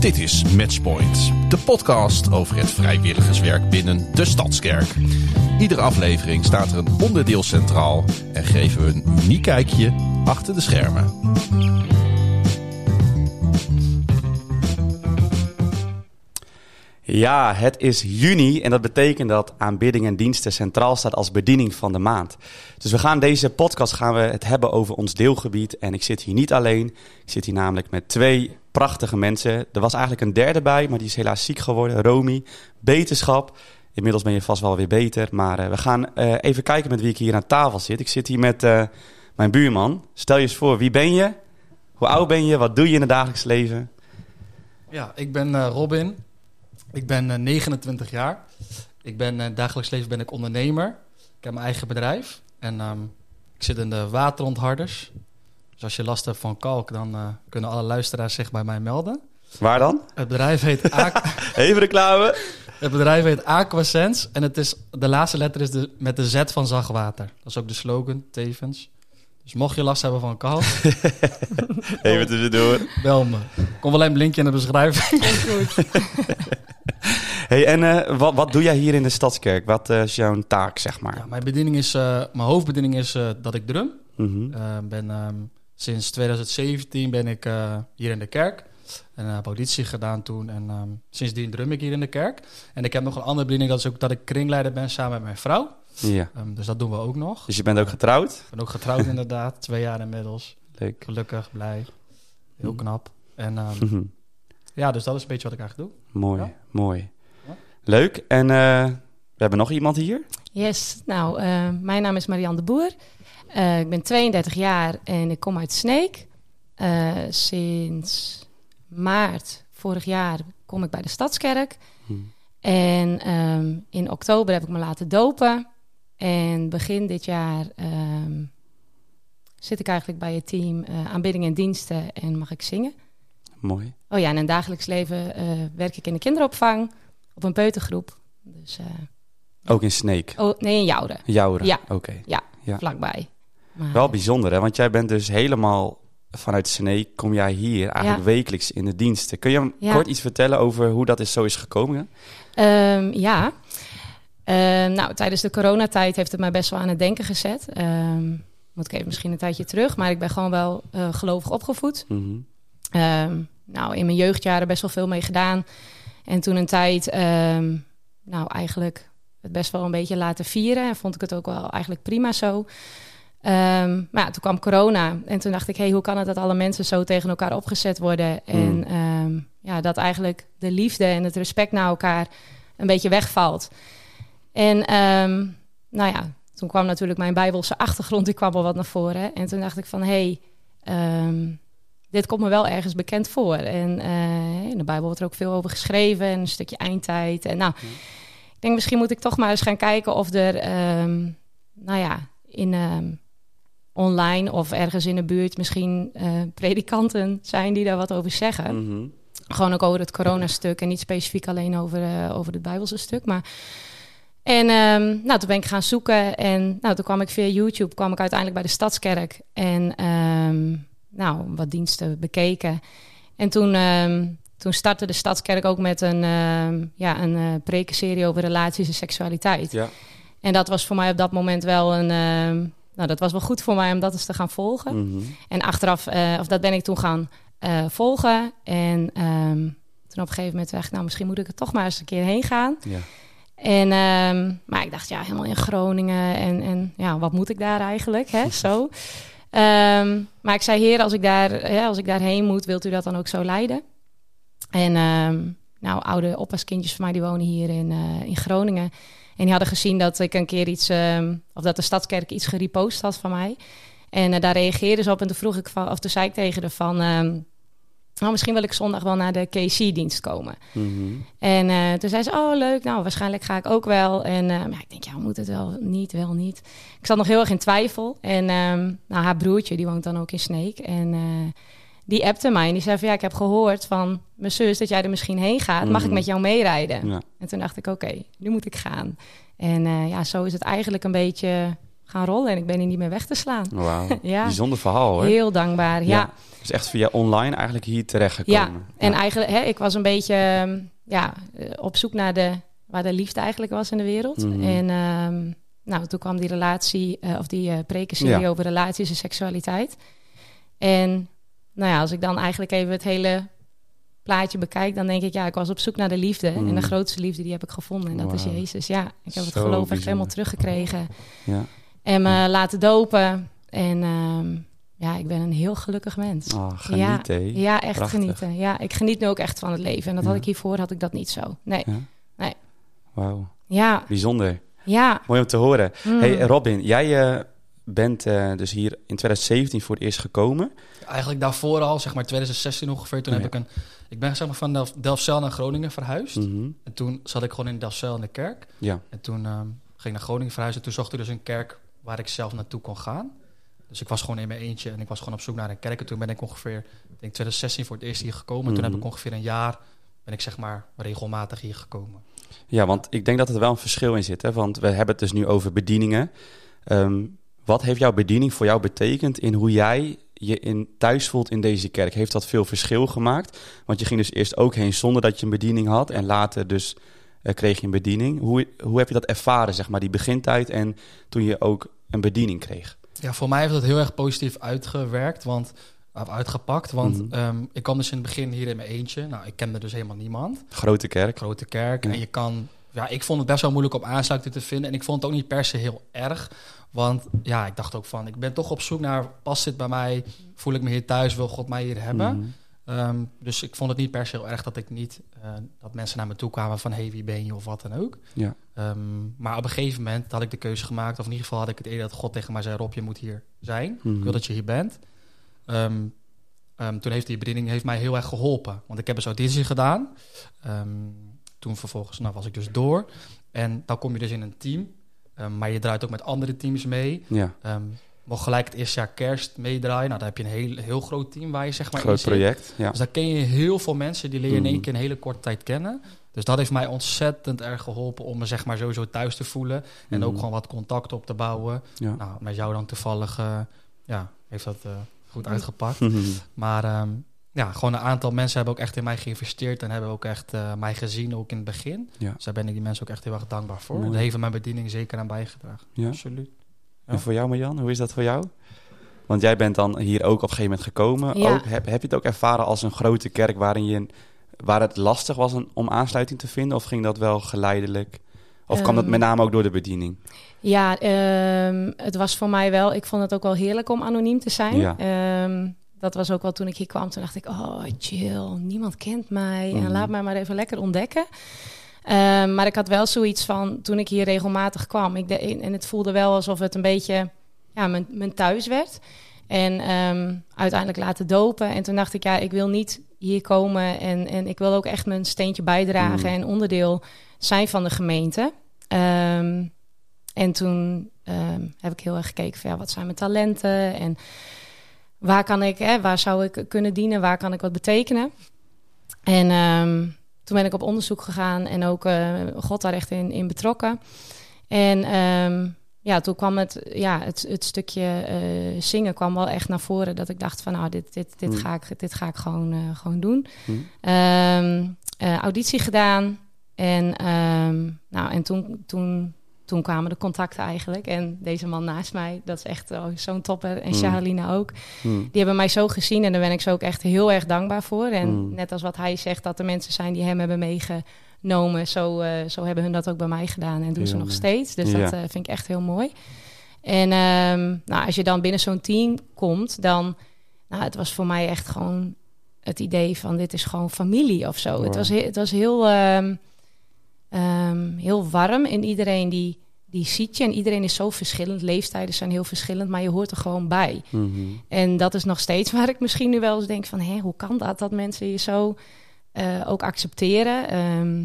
Dit is Matchpoint, de podcast over het vrijwilligerswerk binnen de Stadskerk. Iedere aflevering staat er een onderdeel centraal en geven we een uniek kijkje achter de schermen. Ja, het is juni en dat betekent dat aanbidding en diensten centraal staat als bediening van de maand. Dus we gaan deze podcast gaan we het hebben over ons deelgebied en ik zit hier niet alleen. Ik zit hier namelijk met twee prachtige mensen. Er was eigenlijk een derde bij, maar die is helaas ziek geworden. Romy, beterschap. Inmiddels ben je vast wel weer beter, maar uh, we gaan uh, even kijken met wie ik hier aan tafel zit. Ik zit hier met uh, mijn buurman. Stel je eens voor, wie ben je? Hoe oud ben je? Wat doe je in het dagelijks leven? Ja, ik ben Robin. Ik ben uh, 29 jaar. Ik ben dagelijks leven ben ik ondernemer. Ik heb mijn eigen bedrijf. En um, ik zit in de waterontharders. Dus als je last hebt van kalk, dan uh, kunnen alle luisteraars zich bij mij melden. Waar dan? Het bedrijf heet... Even reclame. Het bedrijf heet Aquasense. En het is, de laatste letter is de, met de Z van zachtwater. Dat is ook de slogan, tevens. Dus mocht je last hebben van kalk... Even tussendoor. Bel me. Kom wel een linkje in de beschrijving. goed. Hey, en uh, wat, wat doe jij hier in de Stadskerk? Wat uh, is jouw taak, zeg maar? Ja, mijn bediening is, uh, mijn hoofdbediening is dat ik drum. Mm -hmm. ben, um, sinds 2017 ben ik hier in de kerk. En heb auditie gedaan toen. En um, sindsdien drum ik hier in de kerk. En ik heb nog een andere bediening, dat is ook dat ik kringleider ben samen met mijn vrouw. Ja. Um, dus dat doen we ook nog. Dus je bent ook getrouwd? Ik ben ook getrouwd inderdaad, twee jaar inmiddels. Leuk. Gelukkig, blij. Heel knap. En -hmm. ja, dus dat is een beetje wat ik eigenlijk doe. Mooi, ja? mooi. Leuk. En uh, we hebben nog iemand hier. Yes, nou, uh, mijn naam is Marianne de Boer. Uh, ik ben 32 jaar en ik kom uit Sneek. sinds maart vorig jaar kom ik bij de Stadskerk. Hmm. En um, in oktober heb ik me laten dopen. En begin dit jaar um, zit ik eigenlijk bij het team aanbidding en diensten en mag ik zingen. Mooi. Oh ja, en in het dagelijks leven werk ik in de kinderopvang op een peutergroep. Dus, uh, ook in Sneek? Oh, nee, in Jouren. Jouren, ja. oké. Okay. Ja, ja, vlakbij. Maar, Wel bijzonder, hè? Want jij bent dus helemaal vanuit Sneek, kom jij hier eigenlijk ja. wekelijks in de diensten. Kun je ja. kort iets vertellen over hoe dat is, zo is gekomen? Um, ja. Uh, nou, tijdens de coronatijd heeft het mij best wel aan het denken gezet. Um, moet ik even misschien een tijdje terug, maar ik ben gewoon wel uh, gelovig opgevoed. Mm -hmm. um, nou, in mijn jeugdjaren best wel veel mee gedaan. En toen een tijd, nou eigenlijk het best wel een beetje laten vieren. En vond ik het ook wel eigenlijk prima zo. Um, maar ja, toen kwam corona. En toen dacht ik, hey, hoe kan het dat alle mensen zo tegen elkaar opgezet worden? Hmm. En um, ja, dat eigenlijk de liefde en het respect naar elkaar een beetje wegvalt. En nou ja, toen kwam natuurlijk mijn bijbelse achtergrond, die kwam al wat naar voren. En toen dacht ik van, hé, hey, dit komt me wel ergens bekend voor. En uh, in de Bijbel wordt er ook veel over geschreven en een stukje eindtijd. En nou, ja. ik denk misschien moet ik toch maar eens gaan kijken of er, nou ja, in online of ergens in de buurt misschien uh, predikanten zijn die daar wat over zeggen. Mm -hmm. Gewoon ook over het coronastuk en niet specifiek alleen over, uh, over het Bijbelse stuk, maar... En um, nou, toen ben ik gaan zoeken en nou, toen kwam ik via YouTube kwam ik uiteindelijk bij de Stadskerk. En um, nou, wat diensten bekeken. En toen, um, toen startte de Stadskerk ook met een, ja, een uh, prekenserie over relaties en seksualiteit. Ja. En dat was voor mij op dat moment wel een... nou, dat was wel goed voor mij om dat eens te gaan volgen. Mm -hmm. En achteraf, uh, of dat ben ik toen gaan uh, volgen. En toen op een gegeven moment dacht ik, nou, misschien moet ik er toch maar eens een keer heen gaan. Ja. En, maar ik dacht, ja, helemaal in Groningen. En, en ja, wat moet ik daar eigenlijk, hè, zo. Um, maar ik zei, heer, als ik, daar, ja, als ik daarheen moet, wilt u dat dan ook zo leiden? En nou, oude oppaskindjes van mij, die wonen hier in, uh, in Groningen. En die hadden gezien dat ik een keer iets, um, of dat de Stadskerk iets gerepost had van mij. En uh, daar reageerden ze op en toen vroeg ik van, of toen zei ik tegen haar van... nou, misschien wil ik zondag wel naar de KC-dienst komen. Mm -hmm. En uh, toen zei ze, oh leuk, nou waarschijnlijk ga ik ook wel. En uh, ja, ik denk, ja, moet het wel niet, wel niet. Ik zat nog heel erg in twijfel. En um, nou, haar broertje, die woont dan ook in Sneek. En uh, die appte mij en die zei van, ja, ik heb gehoord van mijn zus dat jij er misschien heen gaat. Mag ik met jou meerijden? Ja. En toen dacht ik, oké, okay, nu moet ik gaan. En ja, zo is het eigenlijk een beetje gaan rollen en ik ben hier niet meer weg te slaan. Wauw, Ja. bijzonder verhaal hoor. Heel dankbaar, ja. Dus echt via online eigenlijk hier terechtgekomen. Ja, en eigenlijk, hè, ik was een beetje ehm, ja, eh, op zoek naar de, waar de liefde eigenlijk was in de wereld. Mhm. En ehm, nou, toen kwam die relatie, eh, of die eh prekenserie Ja. over relaties en seksualiteit. En nou ja, als ik dan eigenlijk even het hele plaatje bekijk, dan denk ik, ja, ik was op zoek naar de liefde. En de grootste liefde, die heb ik gevonden. En dat is. Jezus. Ja, ik heb het geloof echt helemaal teruggekregen. Ja. En me laten dopen. En ehm, ja, ik ben een heel gelukkig mens. Ah, geniet, hè? Ja, echt Prachtig. genieten. Ja, ik geniet nu ook echt van het leven. En dat had Ja. ik hiervoor, had ik dat niet zo. Nee. Wauw, Ja, bijzonder. ja. Mooi om te horen. Mm. Hey Robin, jij eh, bent eh, dus hier in 2017 voor het eerst gekomen. Eigenlijk daarvoor al, zeg maar 2016 ongeveer, toen heb ik een... Ik ben zeg maar van Delf, Delfzijl naar Groningen verhuisd. Mhm. En toen zat ik gewoon in Delfzijl in de kerk. Ja, En toen ehm, ging ik naar Groningen verhuizen. Toen zocht ik dus een kerk waar ik zelf naartoe kon gaan. Dus ik was gewoon in mijn eentje en ik was gewoon op zoek naar een kerk. En toen ben ik ongeveer, ik denk 2016 voor het eerst hier gekomen. En toen heb Mhm. ik ongeveer een jaar, ben ik zeg maar regelmatig hier gekomen. ja, want ik denk dat er wel een verschil in zit. Hè? Want we hebben het dus nu over bedieningen. Ehm, wat heeft jouw bediening voor jou betekend in hoe jij je in thuis voelt in deze kerk? Heeft dat veel verschil gemaakt? Want je ging dus eerst ook heen zonder dat je een bediening had. En later dus eh, kreeg je een bediening. Hoe, hoe heb je dat ervaren, zeg maar, die begintijd en toen je ook een bediening kreeg? Ja, voor mij heeft dat heel erg positief uitgewerkt, want, of uitgepakt. Want Mhm. ehm, ik kwam dus in het begin hier in mijn eentje. Nou, ik kende dus helemaal niemand. Grote kerk. Grote kerk. Ja. En je kan... Ja, ik vond het best wel moeilijk om aansluiting te vinden. En ik vond het ook niet per se heel erg. Want ja, ik dacht ook van... Ik ben toch op zoek naar... Past dit bij mij? Voel ik me hier thuis? Wil God mij hier hebben? Mhm. Ehm, dus ik vond het niet per se heel erg dat ik niet... eh, dat mensen naar me toe kwamen van... Hey, wie ben je? Of wat dan ook. Ja. Ehm, maar op een gegeven moment had ik de keuze gemaakt... of in ieder geval had ik het idee dat God tegen mij zei... Rob, je moet hier zijn. Mhm. Ik wil dat je hier bent. Ehm, toen heeft die bediening heeft mij heel erg geholpen. Want ik heb dus auditie gedaan. Toen vervolgens nou, was ik dus door. En dan kom je dus in een team. Ehm, maar je draait ook met andere teams mee. Ja, Ehm mocht gelijk het eerste jaar kerst meedraaien. Nou, dan heb je een heel, heel groot team waar je zeg maar in groot zit. project. Ja. Dus daar ken je heel veel mensen. Die leer je in één Mhm. keer een hele korte tijd kennen. Dus dat heeft mij ontzettend erg geholpen om me zeg maar sowieso thuis te voelen. En ook Mhm. gewoon wat contact op te bouwen. Ja. Nou, met jou dan toevallig eh, ja, heeft dat eh, goed uitgepakt. Mhm. Maar ehm, ja, gewoon een aantal mensen hebben ook echt in mij geïnvesteerd en hebben ook echt eh, mij gezien, ook in het begin. Ja. Dus daar ben ik die mensen ook echt heel erg dankbaar voor. Mooi. Daar heeft mijn bediening zeker aan bijgedragen. Ja. Absoluut. En voor jou, Marjan, hoe is dat voor jou? Want jij bent dan hier ook op een gegeven moment gekomen. Ja. Ook, heb, heb je het ook ervaren als een grote kerk waarin je, waar het lastig was om aansluiting te vinden? Of ging dat wel geleidelijk? Of kwam dat Ehm, met name ook door de bediening? Ja, ehm, het was voor mij wel. Ik vond het ook wel heerlijk om anoniem te zijn. Ja. Ehm, dat was ook wel toen ik hier kwam. Toen dacht ik, oh chill, niemand kent mij. Mhm. En laat mij maar even lekker ontdekken. Ehm, maar ik had wel zoiets van, toen ik hier regelmatig kwam. Ik de, en het voelde wel alsof het een beetje ja, mijn, mijn thuis werd. En ehm, uiteindelijk laten dopen. En toen dacht ik, ja, ik wil niet hier komen. En, en ik wil ook echt mijn steentje bijdragen Mhm. en onderdeel zijn van de gemeente. Ehm, en toen heb ik heel erg gekeken van ja, wat zijn mijn talenten en waar kan ik, hè, waar zou ik kunnen dienen, waar kan ik wat betekenen. En ehm, toen ben ik op onderzoek gegaan en ook eh, God daar echt in, in betrokken. En ehm, ja, toen kwam het, ja, het, het stukje eh, zingen kwam wel echt naar voren. Dat ik dacht van nou, dit, dit, dit, Hmm. ga, ik, dit ga ik gewoon, eh, gewoon doen. Hm? Ehm, eh, auditie gedaan. En, nou, en toen, toen, toen kwamen de contacten eigenlijk. En deze man naast mij, dat is echt oh, zo'n topper. En Mm. Charlene ook. Hm. Die hebben mij zo gezien en daar ben ik ze ook echt heel erg dankbaar voor. En Mm. net als wat hij zegt, dat er mensen zijn die hem hebben meegenomen. Zo, eh, zo hebben hun dat ook bij mij gedaan en doen ze nog steeds. Dus Ja. dat eh, vind ik echt heel mooi. En ehm, nou, als je dan binnen zo'n team komt, dan... Nou, het was voor mij echt gewoon het idee van dit is gewoon familie of zo. Wow. Het, was, he- het was heel, ehm, ehm, heel warm en iedereen die, die ziet je. En iedereen is zo verschillend. Leeftijden zijn heel verschillend, maar je hoort er gewoon bij. Mhm. En dat is nog steeds waar ik misschien nu wel eens denk van... Hé, hoe kan dat, dat mensen je zo eh, ook accepteren? Ehm,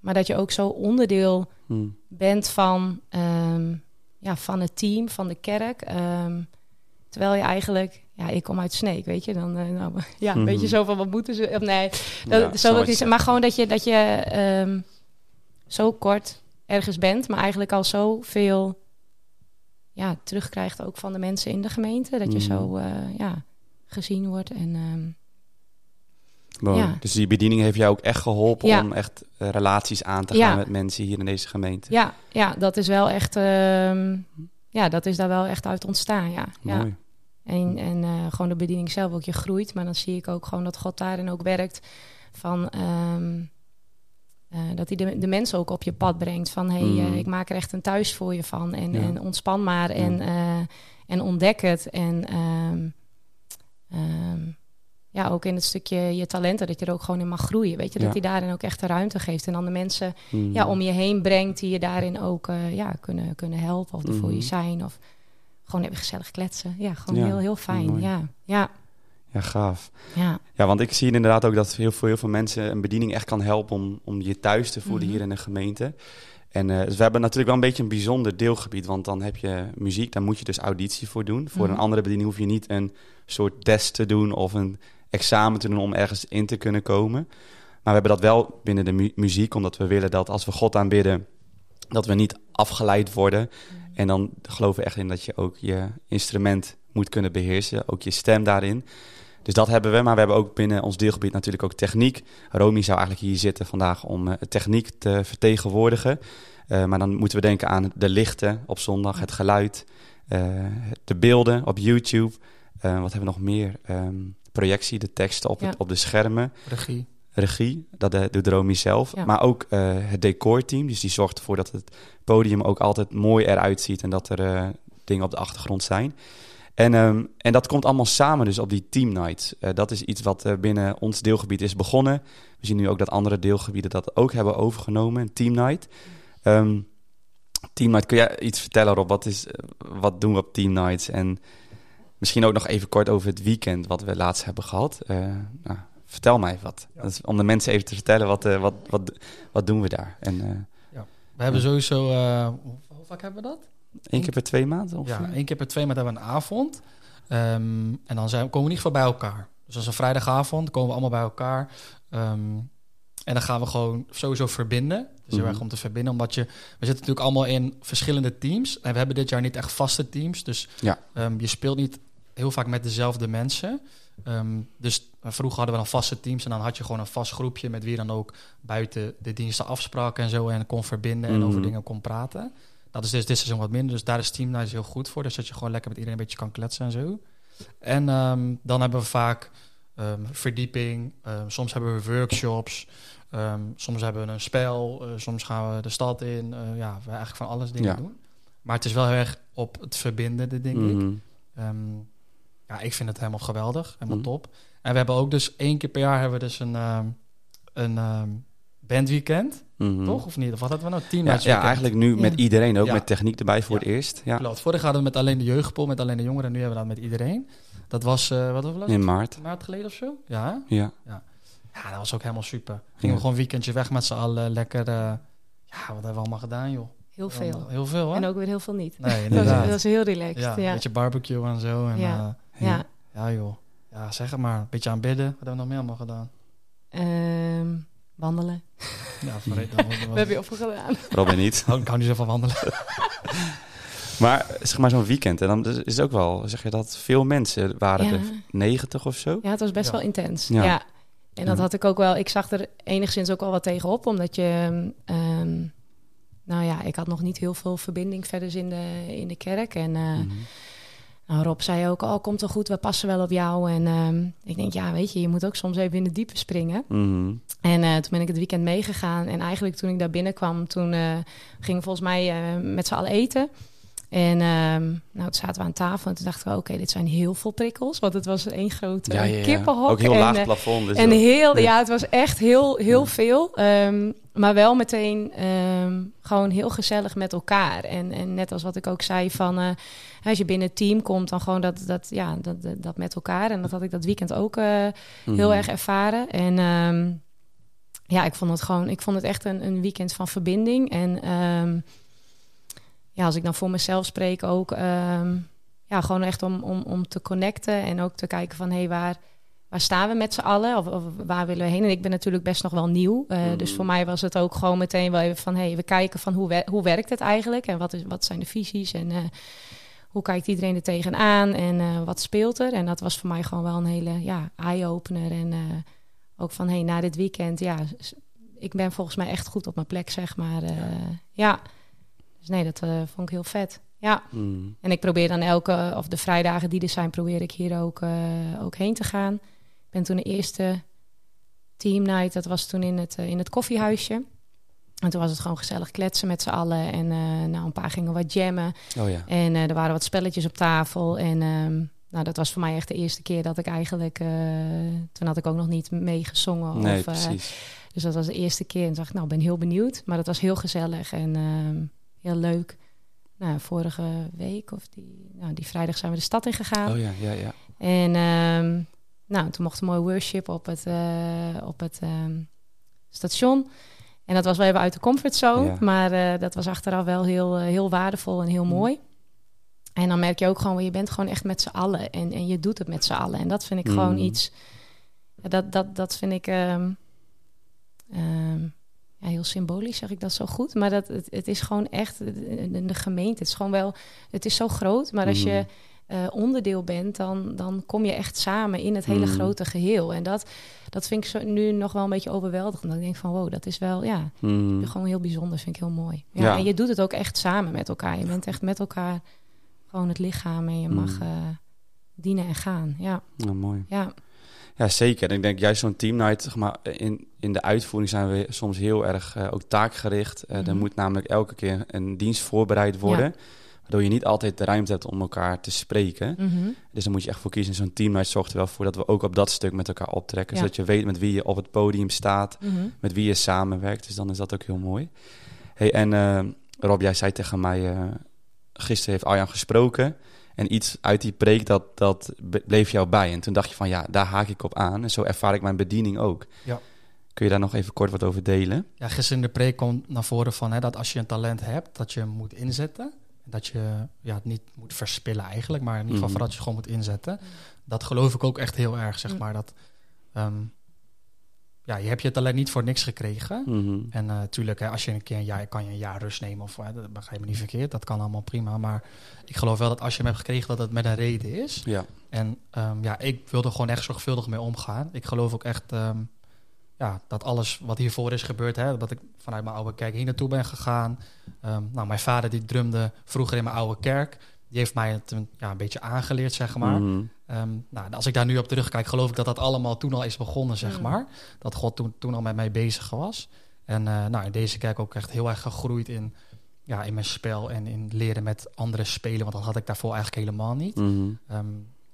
maar dat je ook zo onderdeel Hm. bent van, ehm, ja, van het team, van de kerk. Terwijl je eigenlijk... Ja, ik kom uit Sneek, weet je. Dan, eh, nou, ja, een Mhm. beetje zo van, wat moeten ze... Of nee, dat, Ja, zo je. Maar gewoon dat je, dat je zo kort ergens bent... maar eigenlijk al zoveel ja, terugkrijgt ook van de mensen in de gemeente. Dat je Mhm. zo eh, ja, gezien wordt. En Mooi. Ja. Dus die bediening heeft jou ook echt geholpen Ja. om echt eh, relaties aan te Ja. gaan met mensen hier in deze gemeente. ja, ja, dat is wel echt. ehm, ja, dat is daar wel echt uit ontstaan. Ja, ja. Mooi. En, en eh, gewoon de bediening zelf ook, je groeit. Maar dan zie ik ook gewoon dat God daarin ook werkt. Van, ehm, eh, dat hij de, de mensen ook op je pad brengt. Van, hé, hey, Mm. eh, ik maak er echt een thuis voor je van. En, Ja. en ontspan maar en, Ja. eh, en ontdek het. En ehm, ehm, ja, ook in het stukje je talenten, dat je er ook gewoon in mag groeien. Weet je, dat hij daarin ook echt de ruimte geeft. En dan de mensen Mhm. ja, om je heen brengt die je daarin ook ja, kunnen, kunnen helpen. Of er voor je Mhm. zijn. Of gewoon even gezellig kletsen. Ja, gewoon heel, heel fijn. Ja, ja, Ja, gaaf. ja. Ja, want ik zie inderdaad ook dat heel veel, heel veel mensen een bediening echt kan helpen om, om je thuis te voelen Mhm. hier in de gemeente. En eh, dus we hebben natuurlijk wel een beetje een bijzonder deelgebied, want dan heb je muziek, daar moet je dus auditie voor doen. Voor Mhm. een andere bediening hoef je niet een soort test te doen of een examen te doen om ergens in te kunnen komen. Maar we hebben dat wel binnen de mu- muziek, omdat we willen dat als we God aanbidden, dat we niet afgeleid worden. En dan geloven we echt in dat je ook je instrument moet kunnen beheersen, ook je stem daarin. Dus dat hebben we, maar we hebben ook binnen ons deelgebied natuurlijk ook techniek. Romy zou eigenlijk hier zitten vandaag om eh, techniek te vertegenwoordigen. Eh, maar dan moeten we denken aan de lichten op zondag, het geluid, eh, de beelden op YouTube. Eh, wat hebben we nog meer? Ehm, projectie, de teksten op, het, op de schermen. Regie. Regie, dat doet Romy zelf. Ja. Maar ook eh, het decorteam, dus die zorgt ervoor dat het podium ook altijd mooi eruit ziet en dat er eh, dingen op de achtergrond zijn. En, ehm, en dat komt allemaal samen dus op die team nights. Eh, dat is iets wat eh, binnen ons deelgebied is begonnen. We zien nu ook dat andere deelgebieden dat ook hebben overgenomen, een team night. Ehm, team night, kun jij iets vertellen Rob? Wat, is, eh, wat doen we op team nights? En misschien ook nog even kort over het weekend wat we laatst hebben gehad. Eh, nou, vertel mij wat. Ja. Dat is om de mensen even te vertellen, wat, wat, wat, wat doen we daar? En eh We hebben sowieso... hoe vaak hebben we dat? Één keer per twee maanden? Of? Ja, één keer per twee maanden hebben we een avond. Ehm, en dan zijn, komen we in ieder geval bij elkaar. Dus als een vrijdagavond komen we allemaal bij elkaar. Ehm, en dan gaan we gewoon sowieso verbinden. Dus heel Mhm. erg om te verbinden. Omdat je... We zitten natuurlijk allemaal in verschillende teams. En we hebben dit jaar niet echt vaste teams. Dus Ja. ehm, je speelt niet heel vaak met dezelfde mensen. Dus vroeger hadden we dan vaste teams. En dan had je gewoon een vast groepje... met wie dan ook buiten de diensten afspraken en zo... en kon verbinden en over Mhm. dingen kon praten. Dat is dus dit seizoen wat minder. Dus daar is Team Night heel goed voor. Dus dat je gewoon lekker met iedereen een beetje kan kletsen en zo. En ehm, dan hebben we vaak ehm, verdieping. Ehm, soms hebben we workshops. Soms hebben we een spel. eh, soms gaan we de stad in. Eh, ja, we eigenlijk van alles dingen Ja. doen. Maar het is wel heel erg op het verbinden, denk ik. Mhm. Ja, ik vind het helemaal geweldig. Helemaal Mhm. top. En we hebben ook dus één keer per jaar hebben we dus een, een ehm, Mhm. Toch? Of niet? Of wat hadden we nou? Ja, Nights ja, weekend. eigenlijk nu met Ja. iedereen ook, Ja. met techniek erbij voor Ja. het eerst. Ja, Klopt. Vorig hadden we met alleen de jeugdpool, met alleen de jongeren. Nu hebben we dat met iedereen. Dat was, eh wat was het? in maart. Een maand geleden of zo? Ja. Ja. Ja, dat was ook helemaal super. Gingen Ja. we gewoon een weekendje weg met z'n allen. Lekker, eh, ja, wat hebben we allemaal gedaan, joh? Heel veel. Heel veel, hè? En ook weer heel veel niet. Nee, Dat inderdaad. dat is heel relaxed. ja, Ja, een beetje barbecue en zo. En, Ja. ja. ja. ja, joh. Ja, zeg het maar. Een beetje aanbidden. Wat hebben we nog meer allemaal gedaan? Ehm, wandelen. Ja, verreed, dat was- We hebben heel veel gedaan. Robin niet. Ik hou niet zo van wandelen. Maar zeg maar zo'n weekend, en dan is het ook wel, zeg je dat, veel mensen waren Ja. er 90 of zo? Ja, het was best Ja. wel intens. Ja. Ja. En dat Ja. had ik ook wel. Ik zag er enigszins ook wel wat tegenop, omdat je. ehm, nou ja, ik had nog niet heel veel verbinding verder in de, in de kerk. En eh, Mhm. Nou, Rob zei ook: Oh, komt wel goed, we passen wel op jou. En ehm, ik denk, ja, weet je, je moet ook soms even in de diepe springen. Mhm. En eh, toen ben ik het weekend meegegaan. En eigenlijk toen ik daar binnenkwam, toen eh, gingen we volgens mij eh, met z'n allen eten. En ehm, nou, toen zaten we aan tafel en toen dachten we, oké, dit zijn heel veel prikkels. Want het was één grote Ja, ja, ja. kippenhok. Ook heel en, laag eh, plafond. Dus en heel, ja. ja. het was echt heel, heel veel. Ehm, maar wel meteen ehm, gewoon heel gezellig met elkaar. En, en net als wat ik ook zei van... eh, als je binnen het team komt, dan gewoon dat, dat, ja, dat, dat, met elkaar. En dat had ik dat weekend ook eh, heel Mhm. erg ervaren. En ja, ik vond het gewoon... Ik vond het echt een, een weekend van verbinding. En ja, als ik dan voor mezelf spreek ook... ehm, ja, gewoon echt om, om, om te connecten en ook te kijken van... hé, hey, waar waar staan we met z'n allen? Of, of waar willen we heen? En ik ben natuurlijk best nog wel nieuw. eh, Mhm. Dus voor mij was het ook gewoon meteen wel even van... hé, hey, we kijken van hoe, wer- hoe werkt het eigenlijk? En wat, is, wat zijn de visies? En, eh, hoe kijkt iedereen er tegenaan en eh, wat speelt er? En dat was voor mij gewoon wel een hele ja, eye-opener. En ook van, hey, na dit weekend, ja, ik ben volgens mij echt goed op mijn plek, zeg maar. ja. Dus nee, dat eh, vond ik heel vet. Ja, Mm. en ik probeer dan elke, of de vrijdagen die er zijn, probeer ik hier ook, eh, ook heen te gaan. Ik ben toen de eerste team night, dat was toen in het, eh, in het koffiehuisje. En toen was het gewoon gezellig kletsen met z'n allen. En nou, een paar gingen wat jammen. Oh ja. En er waren wat spelletjes op tafel. En ehm, nou, dat was voor mij echt de eerste keer dat ik eigenlijk... toen had ik ook nog niet meegezongen. Nee, of, precies. dus dat was de eerste keer. En dacht ik, nou, ik ben heel benieuwd. Maar dat was heel gezellig en ehm, heel leuk. Nou, vorige week of die, nou, die vrijdag zijn we de stad in gegaan. Oh ja, ja, ja. En ehm, nou, toen mocht een mooi worship op het, eh, op het ehm, station. En dat was wel even uit de comfortzone. Ja. Maar eh, dat was achteraf wel heel, eh, heel waardevol en heel Mm. mooi. En dan merk je ook gewoon, je bent gewoon echt met z'n allen. En, en je doet het met z'n allen. En dat vind ik Mm. gewoon iets... Dat, dat, dat vind ik... ehm, heel symbolisch zeg ik dat zo goed. Maar dat, het, het is gewoon echt de, de gemeente. Het is gewoon wel... Het is zo groot. Maar als je Mhm. eh, onderdeel bent, dan, dan kom je echt samen in het hele Mm. grote geheel. En dat, dat vind ik zo, nu nog wel een beetje overweldigend. Dat ik denk van, wow, dat is wel, ja, Mm. gewoon heel bijzonder. Vind ik heel mooi. Ja, Ja. En je doet het ook echt samen met elkaar. Je bent echt met elkaar gewoon het lichaam en je mag eh, dienen en gaan. Ja, Nou, mooi. ja. Ja, zeker. En ik denk juist zo'n teamnight, zeg maar, in, in de uitvoering zijn we soms heel erg eh, ook taakgericht. Eh, Er Mhm. moet namelijk elke keer een dienst voorbereid worden. Waardoor je niet altijd de ruimte hebt om elkaar te spreken. Mhm. Dus dan moet je echt voor kiezen. Zo'n teamnight zorgt er wel voor dat we ook op dat stuk met elkaar optrekken. Ja. Zodat je weet met wie je op het podium staat. Mhm. met wie je samenwerkt. Dus dan is dat ook heel mooi. Hey, en eh, Rob, jij zei tegen mij, gisteren heeft Arjan gesproken. En iets uit die preek, dat, dat bleef jou bij. En toen dacht je van, ja, daar haak ik op aan. En zo ervaar ik mijn bediening ook. Ja. Kun je daar nog even kort wat over delen? Ja, gisteren in de preek kwam naar voren van hè, dat als je een talent hebt, dat je hem moet inzetten. Dat je ja, het niet moet verspillen eigenlijk, maar in ieder geval vooral dat je gewoon moet inzetten. Dat geloof ik ook echt heel erg, zeg Mm. maar. Dat, ehm, ja, je hebt je talent niet voor niks gekregen. Mhm. En natuurlijk, als je een keer een jaar kan je een jaar rust nemen, of hè, dat begrijp me niet verkeerd, dat kan allemaal prima. Maar ik geloof wel dat als je hem hebt gekregen, dat het met een reden is. Ja. En ehm, ja, ik wil er gewoon echt zorgvuldig mee omgaan. Ik geloof ook echt ehm, ja, dat alles wat hiervoor is gebeurd, hè, dat ik vanuit mijn oude kerk hier naartoe ben gegaan. Ehm, nou, mijn vader die drumde vroeger in mijn oude kerk. Die heeft mij het een, ja, een beetje aangeleerd, zeg maar. Mhm. Ehm, nou, als ik daar nu op terugkijk, geloof ik dat dat allemaal toen al is begonnen, zeg Mm. maar. Dat God toen, toen al met mij bezig was. En eh, nou, in deze kerk ook echt heel erg gegroeid in, ja, in mijn spel en in leren met andere spelen. Want dat had ik daarvoor eigenlijk helemaal niet. Mhm. Ehm,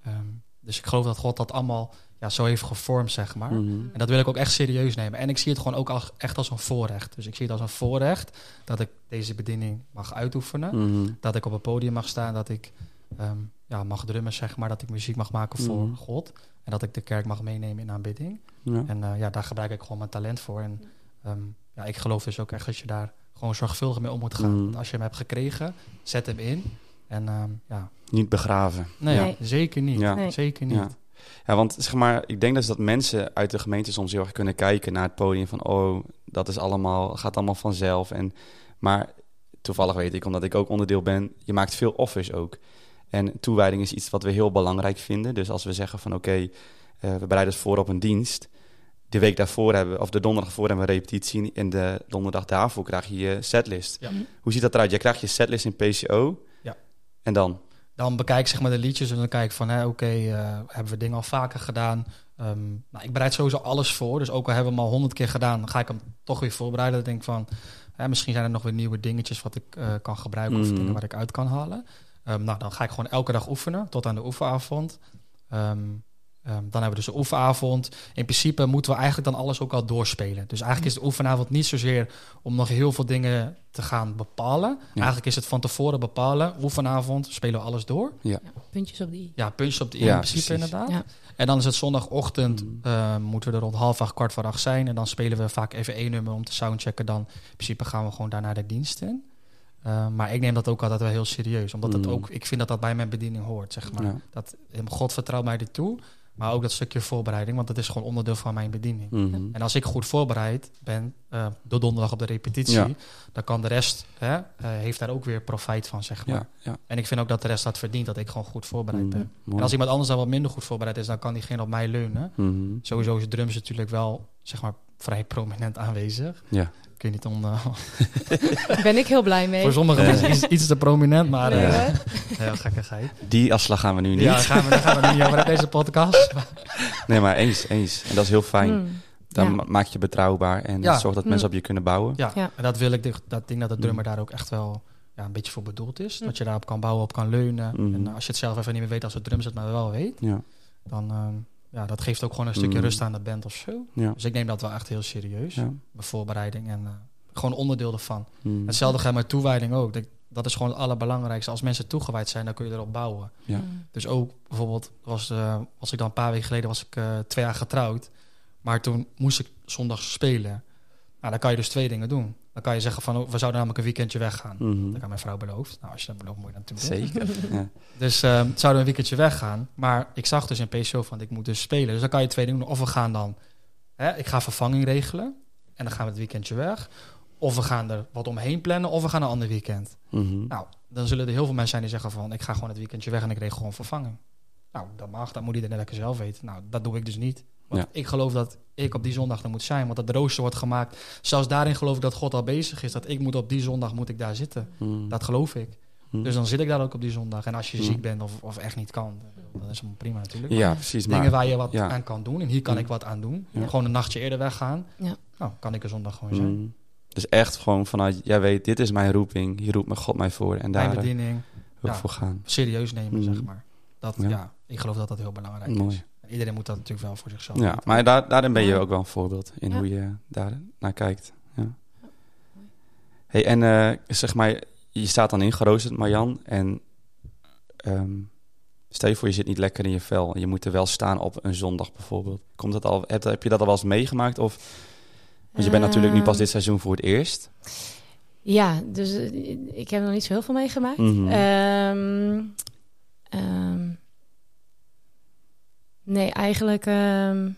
ehm, dus ik geloof dat God dat allemaal ja, zo heeft gevormd, zeg maar. Mhm. En dat wil ik ook echt serieus nemen. En ik zie het gewoon ook als, echt als een voorrecht. Dus ik zie het als een voorrecht dat ik deze bediening mag uitoefenen. Mhm. Dat ik op het podium mag staan, dat ik ehm, ja, mag drummen, zeg maar. Dat ik muziek mag maken voor Mhm. God. En dat ik de kerk mag meenemen in aanbidding. Ja. En eh, ja, daar gebruik ik gewoon mijn talent voor. En ehm, ja, ik geloof dus ook echt dat je daar gewoon zorgvuldig mee om moet gaan. Mhm. Want als je hem hebt gekregen, zet hem in. En ehm, ja, Niet begraven. nee, Nee. zeker niet. Ja. Nee. Zeker niet. Ja. Ja, want zeg maar, ik denk dus dat mensen uit de gemeente soms heel erg kunnen kijken naar het podium van, oh, dat is allemaal, gaat allemaal vanzelf. En, maar toevallig weet ik, omdat ik ook onderdeel ben, je maakt veel offers ook. En toewijding is iets wat we heel belangrijk vinden. Dus als we zeggen van, oké, eh, we bereiden het voor op een dienst. De week daarvoor hebben, we- of de donderdag voor hebben we een repetitie. En de donderdag daarvoor krijg je je setlist. Ja. Hoe ziet dat eruit? Jij krijgt je setlist in PCO. Ja. En dan? Dan bekijk ik zeg maar de liedjes en dan kijk ik van, oké, eh, hebben we dingen al vaker gedaan? Ehm, nou, ik bereid sowieso alles voor. Dus ook al hebben we hem al honderd keer gedaan, dan ga ik hem toch weer voorbereiden. Dan denk ik van, hè, misschien zijn er nog weer nieuwe dingetjes wat ik eh, kan gebruiken of Mhm. dingen waar ik uit kan halen. Ehm, nou, dan ga ik gewoon elke dag oefenen tot aan de oefenavond. Ehm, ehm, dan hebben we dus de oefenavond. In principe moeten we eigenlijk dan alles ook al doorspelen. Dus eigenlijk is de oefenavond niet zozeer om nog heel veel dingen te gaan bepalen. Eigenlijk is het van tevoren bepalen. Oefenavond spelen we alles door. Puntjes op die. Ja, puntjes op de i Ja, in principe precies. inderdaad. Ja. En dan is het zondagochtend, Mm. moeten we er rond half acht, kwart voor acht zijn. En dan spelen we vaak even één nummer om te soundchecken. Dan in principe gaan we gewoon daar naar de dienst in. Eh, maar ik neem dat ook altijd wel heel serieus. Omdat het Mm. ook, ik vind dat dat bij mijn bediening hoort, zeg maar. Ja. Dat, God vertrouwt mij dit toe. Maar ook dat stukje voorbereiding, want dat is gewoon onderdeel van mijn bediening. Mhm. En als ik goed voorbereid ben, eh door donderdag op de repetitie, Ja. dan kan de rest, hè, eh, heeft daar ook weer profijt van, zeg maar. Ja, ja. En ik vind ook dat de rest dat verdient, dat ik gewoon goed voorbereid ben. Mhm. Mooi. En als iemand anders dan wat minder goed voorbereid is, dan kan diegene op mij leunen. Mhm. Sowieso is drums natuurlijk wel, zeg maar, vrij prominent aanwezig. Ja. Ik weet niet om... eh, Daar ben ik heel blij mee. voor sommigen is iets, iets te prominent, maar... Nee, eh, hoor. heel gekkigheid. Die afslag gaan we nu niet. Ja, daar gaan we, daar gaan we niet over deze podcast. Nee, maar eens, eens. En dat is heel fijn. Mm. Dan Ja. maak je betrouwbaar en Ja. het zorgt dat Mm. mensen op je kunnen bouwen. Ja, Ja. en dat wil ik, dat ding dat de drummer Mm. daar ook echt wel ja, een beetje voor bedoeld is. Mm. Dat je daarop kan bouwen, op kan leunen. Mm. En als je het zelf even niet meer weet als het drums het maar wel weet, Ja, dan uh, ja, dat geeft ook gewoon een stukje Mm. rust aan de band of zo. ja, Dus ik neem dat wel echt heel serieus. ja. Mijn voorbereiding en uh, gewoon onderdeel ervan. Mm. Hetzelfde gaat met toewijding ook. Dat, dat is gewoon het allerbelangrijkste. Als mensen toegewijd zijn, dan kun je erop bouwen. Ja. Mm. Dus ook bijvoorbeeld, was, uh, was ik dan een paar weken geleden, was ik uh, twee jaar getrouwd. Maar toen moest ik zondags spelen. Nou, dan kan je dus twee dingen doen. Dan kan je zeggen van, oh, we zouden namelijk een weekendje weggaan. Mhm. Dat aan mijn vrouw beloofd. Nou, als je dat belooft, moet je dat natuurlijk doen. Zeker. ja. Dus uh, zouden we een weekendje weggaan. Maar ik zag dus in PSO van, ik moet dus spelen. Dus dan kan je twee dingen doen. Of we gaan dan, hè, ik ga vervanging regelen. En dan gaan we het weekendje weg. Of we gaan er wat omheen plannen. Of we gaan een ander weekend. Mhm. Nou, dan zullen er heel veel mensen zijn die zeggen van... ik ga gewoon het weekendje weg en ik regel gewoon vervanging. Nou, dat mag. Dat moet iedereen lekker zelf weten. Nou, dat doe ik dus niet. Want Ja. ik geloof dat ik op die zondag er moet zijn. Want dat rooster wordt gemaakt. Zelfs daarin geloof ik dat God al bezig is. Dat ik moet op die zondag moet ik daar zitten. Mhm. Dat geloof ik. Mhm. Dus dan zit ik daar ook op die zondag. En als je Mm. ziek bent of, of echt niet kan, dan is het prima natuurlijk. Maar Ja, precies. Dingen Maar, waar je wat ja. aan kan doen. En hier kan Mm. ik wat aan doen. Ja. Gewoon een nachtje eerder weggaan. Ja. Nou, kan ik er zondag gewoon zijn. Dus echt gewoon vanuit, jij weet, dit is mijn roeping. Hier roept me God mij voor. En daar Mijn eh, bediening wil ik ja. voor gaan. serieus nemen, Mm. zeg maar. Dat, Ja. ja. ik geloof dat dat heel belangrijk Mooi. is. En iedereen moet dat natuurlijk wel voor zichzelf Ja, weten. maar daar, daarin ben je ook wel een voorbeeld in Ja. hoe je daar naar kijkt. Ja. Hey, en eh, zeg maar, je staat dan ingeroosterd, Marjan. En ehm, stel je voor, je zit niet lekker in je vel. Je moet er wel staan op een zondag bijvoorbeeld. Komt dat al, heb, heb je dat al wel eens meegemaakt? Of, want je bent natuurlijk nu pas Ehm, dit seizoen voor het eerst. Ja, dus eh, ik heb nog niet zo heel veel meegemaakt. Mhm. Ehm, ehm, nee, eigenlijk... ehm,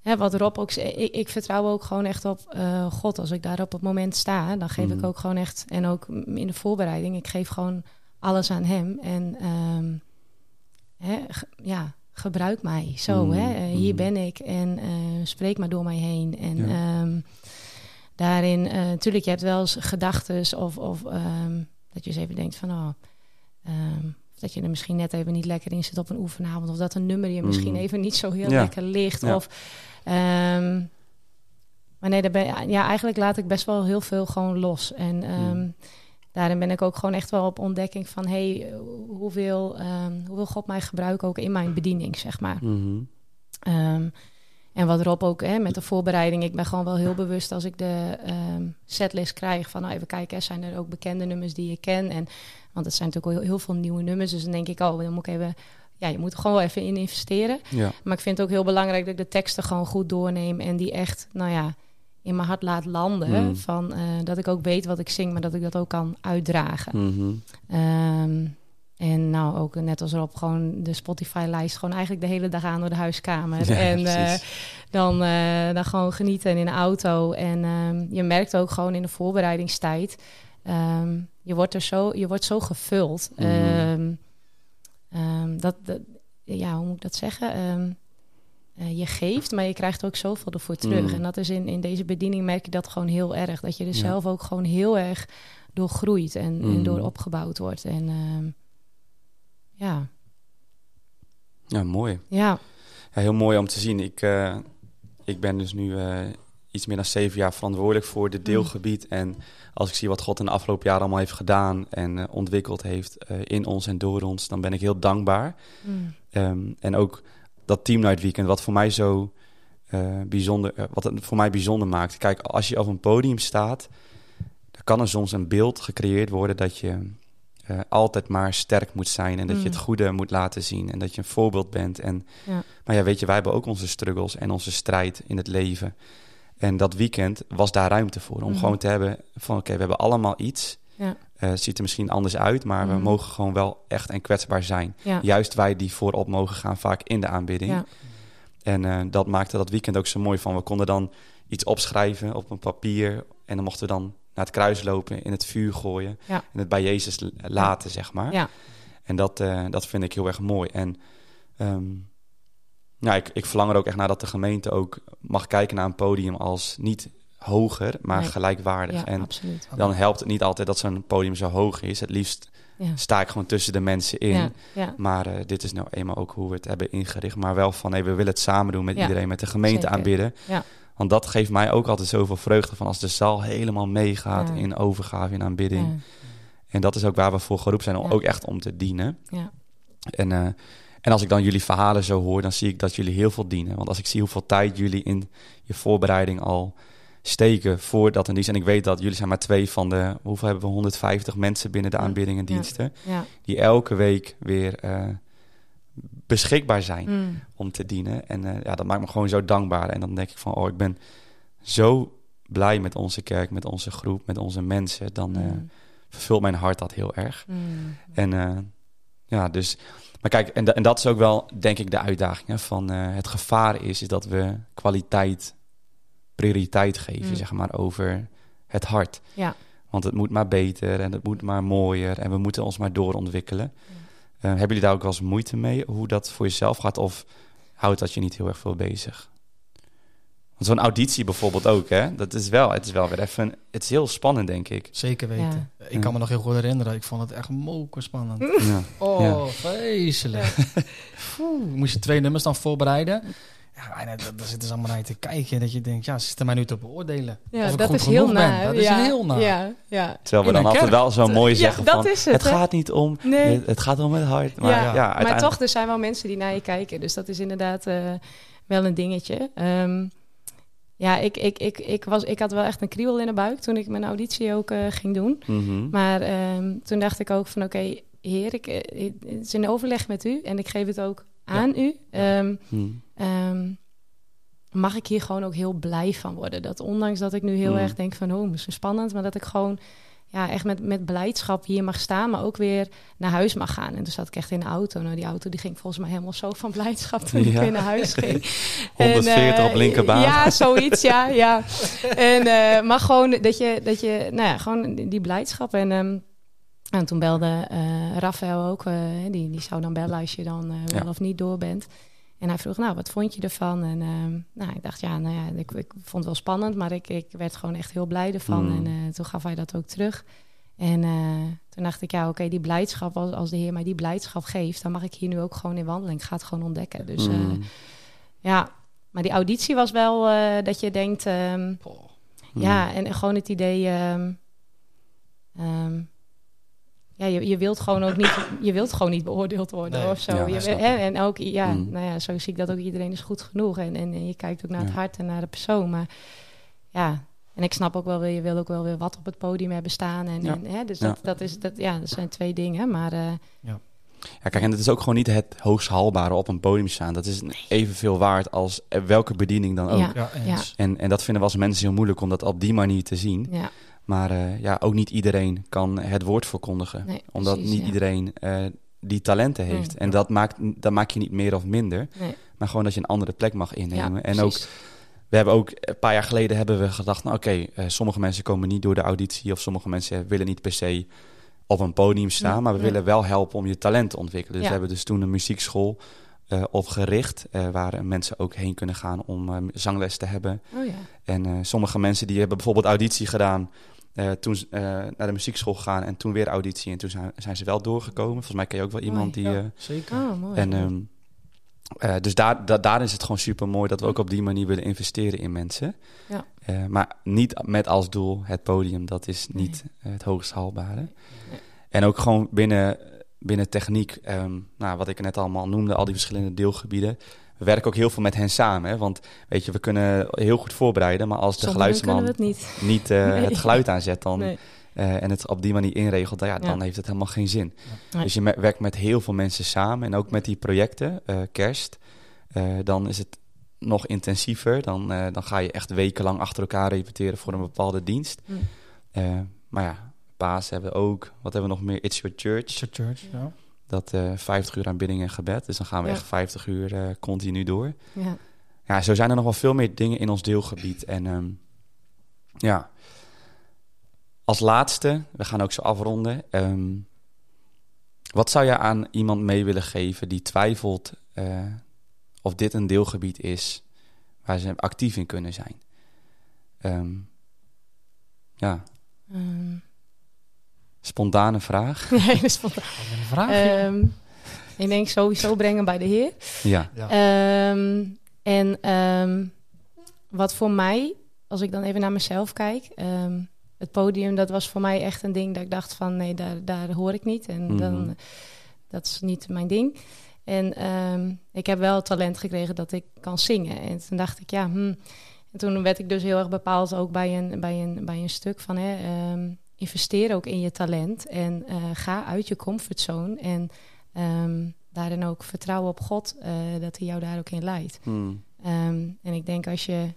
hè, wat Rob ook zei, ik, ik vertrouw ook gewoon echt op eh, God. Als ik daar op het moment sta, dan geef Mhm. ik ook gewoon echt... En ook in de voorbereiding, ik geef gewoon alles aan hem. En ehm, hè, ja, gebruik mij zo. Mhm. Hè? Eh, hier Mhm. ben ik en eh, spreek maar door mij heen. En Ja. ehm, daarin, natuurlijk, je hebt wel eens gedachten of, of dat je eens even denkt van, oh, dat je er misschien net even niet lekker in zit op een oefenavond, of dat een nummer je misschien Mhm. even niet zo heel Ja. lekker ligt. Ja. Of, ehm, maar nee, daar ben, ja, eigenlijk laat ik best wel heel veel gewoon los. En ehm, Mhm. daarin ben ik ook gewoon echt wel op ontdekking van, hey, hoeveel, ehm, hoe wil God mij gebruiken ook in mijn bediening, zeg maar. Mhm. Ehm, en wat Rob ook hè, met de voorbereiding, ik ben gewoon wel heel bewust als ik de setlist krijg van nou even kijken, zijn er ook bekende nummers die je ken? En, want het zijn natuurlijk al heel, veel nieuwe nummers, dus dan denk ik, oh, dan moet ik even, ja, je moet er gewoon wel even in investeren. Ja. Maar ik vind het ook heel belangrijk dat ik de teksten gewoon goed doorneem en die echt, nou ja, in mijn hart laat landen. Mm. Van, eh, dat ik ook weet wat ik zing, maar dat ik dat ook kan uitdragen. Mhm. Ehm, en nou ook net als Rob, gewoon de Spotify-lijst gewoon eigenlijk de hele dag aan door de huiskamer. Ja, en eh, dan, eh, dan gewoon genieten in de auto. En ehm, je merkt ook gewoon in de voorbereidingstijd, ehm, je wordt er zo, je wordt zo gevuld. Mhm. Ehm, ehm, dat, dat, ja, hoe moet ik dat zeggen? Eh, je geeft, maar je krijgt ook zoveel ervoor terug. Mhm. En dat is in, in deze bediening merk je dat gewoon heel erg. Dat je er Ja. zelf ook gewoon heel erg door groeit en, en Mhm. door opgebouwd wordt. En ja, ja, mooi. ja. Ja, heel mooi om te zien. Ik, eh, ik ben dus nu eh, iets meer dan zeven jaar verantwoordelijk voor dit deelgebied. En als ik zie wat God in de afgelopen jaren allemaal heeft gedaan en eh, ontwikkeld heeft eh, in ons en door ons, dan ben ik heel dankbaar. Mm. Ehm, en ook dat Team Night Weekend, wat voor mij zo eh, bijzonder, wat het voor mij bijzonder maakt. Kijk, als je op een podium staat, dan kan er soms een beeld gecreëerd worden dat je altijd maar sterk moet zijn en dat je Mm. het goede moet laten zien en dat je een voorbeeld bent. En, Ja. Maar ja, weet je, wij hebben ook onze struggles en onze strijd in het leven. En dat weekend was daar ruimte voor om Mhm. gewoon te hebben van oké, we hebben allemaal iets Ja. Eh, het ziet er misschien anders uit, maar we Mhm. mogen gewoon wel echt en kwetsbaar zijn. Ja. Juist wij die voorop mogen gaan, vaak in de aanbidding. Ja. En eh, dat maakte dat weekend ook zo mooi van. We konden dan iets opschrijven op een papier. En dan mochten we dan naar het kruis lopen, in het vuur gooien. En het bij Jezus laten, zeg maar. Ja. En dat, eh, dat vind ik heel erg mooi. En ehm, ja, ik, ik verlang er ook echt naar dat de gemeente ook mag kijken naar een podium als niet hoger, maar Nee. gelijkwaardig. Ja, en absoluut. dan helpt het niet altijd dat zo'n podium zo hoog is. Het liefst Ja. sta ik gewoon tussen de mensen in. Ja. Maar eh, dit is nou eenmaal ook hoe we het hebben ingericht. Maar wel van, hey, we willen het samen doen met iedereen, met de gemeente zeker. aanbidden. Ja. Want dat geeft mij ook altijd zoveel vreugde van als de zaal helemaal meegaat in overgave, in aanbidding. En dat is ook waar we voor geroepen zijn, om ook echt om te dienen. Ja. En, eh, en als ik dan jullie verhalen zo hoor, dan zie ik dat jullie heel veel dienen. Want als ik zie hoeveel tijd jullie in je voorbereiding al steken voordat een dienst. En ik weet dat jullie zijn maar twee van de, hoeveel hebben we, 150 mensen binnen de Ja. aanbidding en diensten. Ja. Die elke week weer eh, beschikbaar zijn Mm. om te dienen. En eh, ja, dat maakt me gewoon zo dankbaar. En dan denk ik van, oh, ik ben zo blij met onze kerk, met onze groep, met onze mensen. Dan Mm. vervult mijn hart dat heel erg. Mm. En ja, dus... Maar kijk, en, en dat is ook wel, denk ik, de uitdaging. Hè, van eh, het gevaar is, is dat we kwaliteit prioriteit geven, Mm. zeg maar, over het hart. Ja. Want het moet maar beter en het moet maar mooier en we moeten ons maar doorontwikkelen. Eh, hebben jullie daar ook wel eens moeite mee, hoe dat voor jezelf gaat? Of houdt dat je niet heel erg veel bezig? Want zo'n auditie bijvoorbeeld ook, hè? Dat is wel, het is wel weer even, het is heel spannend, denk ik. Zeker weten. Ik kan me nog heel goed herinneren. Ik vond het echt moker spannend. Ja. Oh, Ja. vreselijk. Moest je twee nummers dan voorbereiden. Ja, en daar zitten ze allemaal naar je te kijken. Dat je denkt, ja, ze zitten mij nu te beoordelen. Ja, of ik dat goed is genoeg heel ben. na. Dat is heel na. Ja, ja. Terwijl we dan altijd wel zo mooi Ja, zeggen dat van, is het, gaat niet om, Nee. het, het gaat om het hart. Maar, Ja, ja, maar toch, er zijn wel mensen die naar je kijken. Dus dat is inderdaad eh, wel een dingetje. Ja, ik, ik, ik, ik, was, ik had wel echt een kriebel in de buik toen ik mijn auditie ook eh, ging doen. Mhm. Maar ehm, toen dacht ik ook van oké, heer, ik, eh, het is in overleg met u en ik geef het ook aan u. Ehm, Mhm. ehm, mag ik hier gewoon ook heel blij van worden. Dat ondanks dat ik nu heel Mm. erg denk van, oh, misschien spannend, maar dat ik gewoon ja, echt met, met blijdschap hier mag staan, maar ook weer naar huis mag gaan. En toen zat ik echt in de auto. Nou, die auto die ging volgens mij helemaal zo van blijdschap toen ik weer naar huis ging. 140 En, op linkerbaan. Ja, zoiets, ja, ja. En, eh, maar gewoon dat je, dat je, nou ja, gewoon die blijdschap. En, ehm, en toen belde eh Rafael ook, eh, die, die zou dan bellen als je dan eh, wel Ja. of niet door bent. En hij vroeg, nou, wat vond je ervan? En ehm, nou, ik dacht, ja, nou ja, ik, ik vond het wel spannend, maar ik, ik werd gewoon echt heel blij ervan. Mm. En eh, toen gaf hij dat ook terug. En eh, toen dacht ik, ja, oké, die blijdschap, als, als de Heer mij die blijdschap geeft, dan mag ik hier nu ook gewoon in wandelen. Ik ga het gewoon ontdekken. Dus eh, Mhm. ja, maar die auditie was wel dat je denkt, ehm, ja, en gewoon het idee, ehm, ja, je, je wilt gewoon ook niet, je wilt gewoon niet beoordeeld worden Nee. of zo. Ja, je, hè, en ook, ja, Mm. nou ja, zo zie ik dat ook iedereen is goed genoeg. En, en, en je kijkt ook naar het Ja. hart en naar de persoon. Maar ja, en ik snap ook wel weer, je wil ook wel weer wat op het podium hebben staan. En, Ja. en, hè, dus Ja. dat, dat, is, dat, ja, dat zijn twee dingen. Maar eh, Ja, kijk, en het is ook gewoon niet het hoogst haalbare op een podium staan. Dat is evenveel waard als welke bediening dan ook. Ja. Ja. En, en dat vinden we als mensen heel moeilijk om dat op die manier te zien. ja, Maar eh, ja, ook niet iedereen kan het woord verkondigen. nee, omdat precies, niet ja. iedereen eh, die talenten heeft. Nee. En dat maakt, dat maak je niet meer of minder. Nee. Maar gewoon dat je een andere plek mag innemen. Ja, en ook, we hebben ook een paar jaar geleden hebben we gedacht... nou oké, eh, sommige mensen komen niet door de auditie... of sommige mensen willen niet per se op een podium staan... Ja, maar we ja. willen wel helpen om je talent te ontwikkelen. Dus Ja. we hebben dus toen een muziekschool opgericht... waar mensen ook heen kunnen gaan om zangles te hebben. Oh ja. En sommige mensen die hebben bijvoorbeeld auditie gedaan... eh, toen eh, naar de muziekschool gegaan en toen weer auditie... en toen zijn, zijn ze wel doorgekomen. Volgens mij ken je ook wel iemand die... Ja, eh, zeker. Oh, mooi. en, ehm, eh, dus daar, da- daar is het gewoon super mooi dat we ook op die manier willen investeren in mensen. Ja. Eh, maar niet met als doel het podium, dat is niet het hoogst haalbare. En ook gewoon binnen, binnen techniek, ehm, nou, wat ik net allemaal noemde, al die verschillende deelgebieden. We werken ook heel veel met hen samen. Hè? Want weet je, we kunnen heel goed voorbereiden, maar als de Zonder geluidsman het niet. niet eh, Nee. het geluid aanzet dan, Nee. eh, en het op die manier inregelt, dan, ja, dan Ja. heeft het helemaal geen zin. Dus je me- werkt met heel veel mensen samen en ook met die projecten, eh, kerst, eh, dan is het nog intensiever. Dan, eh, dan ga je echt wekenlang achter elkaar repeteren voor een bepaalde dienst. Hm. Eh, maar ja, Paas hebben we ook. Wat hebben we nog meer? It's Your Church. Church, Church, ja. Dat eh 50 uur aanbidding en gebed. Dus dan gaan we Ja. echt 50 uur eh, continu door. Ja. Ja, zo zijn er nog wel veel meer dingen in ons deelgebied. En ehm, ja, als laatste, we gaan ook zo afronden. ehm, wat zou je aan iemand mee willen geven die twijfelt eh, of dit een deelgebied is waar ze actief in kunnen zijn? Ehm, ja, spontane vraag. Wat een vraag. joh. Ehm, ik denk sowieso brengen bij de Heer. Ja, ja. Ehm, en ehm, wat voor mij, als ik dan even naar mezelf kijk, ehm, het podium, dat was voor mij echt een ding dat ik dacht van nee, daar, daar hoor ik niet. En Mhm. dan, dat is niet mijn ding. En ehm, ik heb wel het talent gekregen dat ik kan zingen. En toen dacht ik, ja, hmm. En toen werd ik dus heel erg bepaald ook bij een, bij een, bij een stuk van hè, ehm, investeer ook in je talent en eh, ga uit je comfortzone. En ehm, daarin ook vertrouwen op God, eh, dat hij jou daar ook in leidt. Hmm. Ehm, en ik denk als je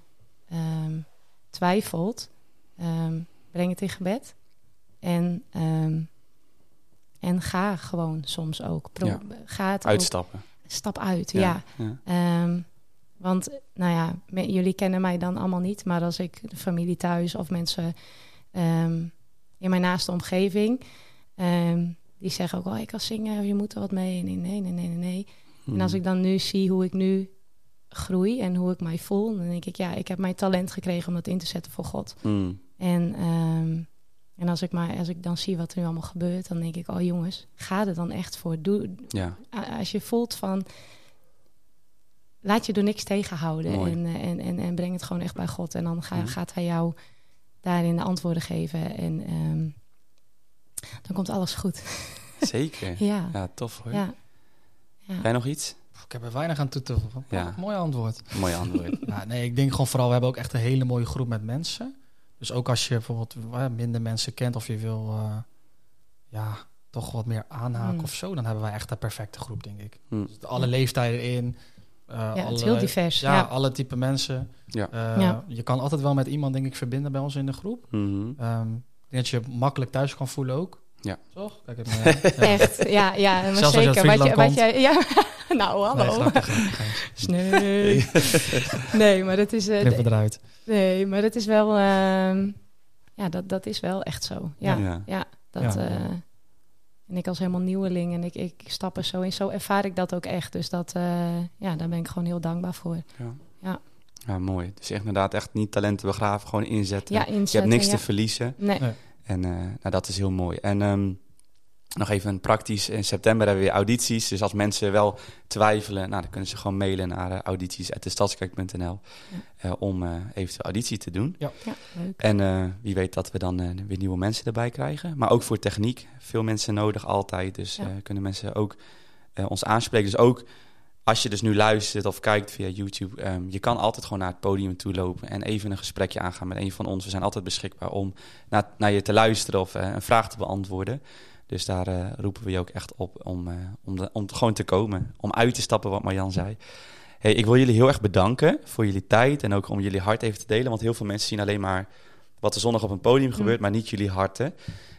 ehm, twijfelt, breng het in gebed. En, en ga gewoon soms ook. Pro- Ja. Ga het ook- uitstappen. stap uit, ja. ja. Want, nou ja, jullie kennen mij dan allemaal niet, maar als ik de familie thuis of mensen in mijn naaste omgeving, ehm, die zeggen ook, oh, ik kan zingen, je moet er wat mee. Nee, nee, nee, nee, nee. En als Hmm. ik dan nu zie hoe ik nu groei en hoe ik mij voel, dan denk ik, ja, ik heb mijn talent gekregen om dat in te zetten voor God. Hmm. En, ehm, en als ik, maar, als ik dan zie wat er nu allemaal gebeurt, dan denk ik, oh jongens, ga er dan echt voor. Doe, Ja, als je voelt van laat je door niks tegenhouden en, eh, en, en, en breng het gewoon echt bij God en dan ga, Mhm. gaat hij jou daarin de antwoorden geven en ehm, dan komt alles goed. zeker. Ja, Ja, tof hoor. ja. ja. Jij nog iets? Ik heb er weinig aan toe te voegen. Ja. Mooi antwoord. Mooi antwoord. Ja, nee, ik denk gewoon vooral, we hebben ook echt een hele mooie groep met mensen. Dus ook als je bijvoorbeeld eh, minder mensen kent of je wil eh, ja, toch wat meer aanhaken Mm. of zo, dan hebben wij echt een perfecte groep, denk ik. Hmm. Dus alle leeftijden in. Eh, ja, het alle, is heel divers. Ja, Ja, alle type mensen. Ja. Eh, Ja. Je kan altijd wel met iemand, denk ik, verbinden bij ons in de groep. Ehm, ik denk dat je makkelijk thuis kan voelen ook. Ja. Toch? Kijk, het maar. Echt, ja, ja maar Zelfs als je uit zeker. Wat je, wat jij, ja, nou, hallo. Nee, grapje, grapje. Nee. nee, maar dat is, eh, het eruit. nee, maar dat is wel, ehm, ja, dat, dat is wel echt zo. Ja, Ja. ja. dat, Ja. eh, en ik als helemaal nieuweling en ik, ik stap er zo in, zo ervaar ik dat ook echt. Dus dat, eh, ja, daar ben ik gewoon heel dankbaar voor. Ja, mooi. Dus echt inderdaad echt niet talenten begraven, gewoon inzetten. Ja, je hebt inzetten, niks ja. te verliezen. Nee. Nee. En eh, nou, dat is heel mooi. En ehm, nog even een praktisch. In september hebben we weer audities. Dus als mensen wel twijfelen, nou, dan kunnen ze gewoon mailen naar uh, audities.destadskerk.nl uh, om uh, eventueel auditie te doen. Ja, ja leuk. En uh, wie weet dat we dan uh, weer nieuwe mensen erbij krijgen. Maar ook voor techniek. Veel mensen nodig altijd. Dus ja. kunnen mensen ook uh, ons aanspreken. Dus ook als je dus nu luistert of kijkt via YouTube, um, je kan altijd gewoon naar het podium toe lopen en even een gesprekje aangaan met een van ons. We zijn altijd beschikbaar om naar, naar je te luisteren of uh, een vraag te beantwoorden. Dus daar uh, roepen we je ook echt op om, uh, om, de, om gewoon te komen, om uit te stappen, wat Marjan zei. Hey, ik wil jullie heel erg bedanken voor jullie tijd en ook om jullie hart even te delen. Want heel veel mensen zien alleen maar wat er zondag op een podium gebeurt, mm. maar niet jullie harten.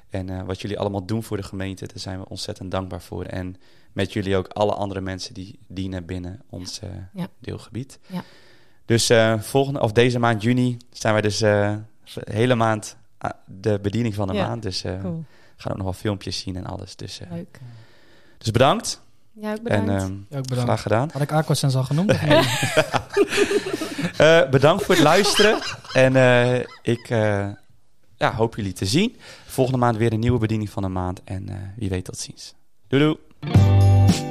En uh, wat jullie allemaal doen voor de gemeente, daar zijn we ontzettend dankbaar voor. En met jullie ook alle andere mensen die dienen binnen ons ja. deelgebied. Ja. Dus volgende, of deze maand juni zijn wij dus de hele maand de bediening van de ja. maand. Dus cool. Gaan ook nog wel filmpjes zien en alles. Dus, Leuk. dus bedankt. Ja, ook bedankt. En, ja, ook bedankt. graag gedaan. Had ik Aquasens al genoemd? bedankt voor het luisteren. en ik ja, hoop jullie te zien. Volgende maand weer een nieuwe bediening van de maand. En wie weet tot ziens. Doei doei.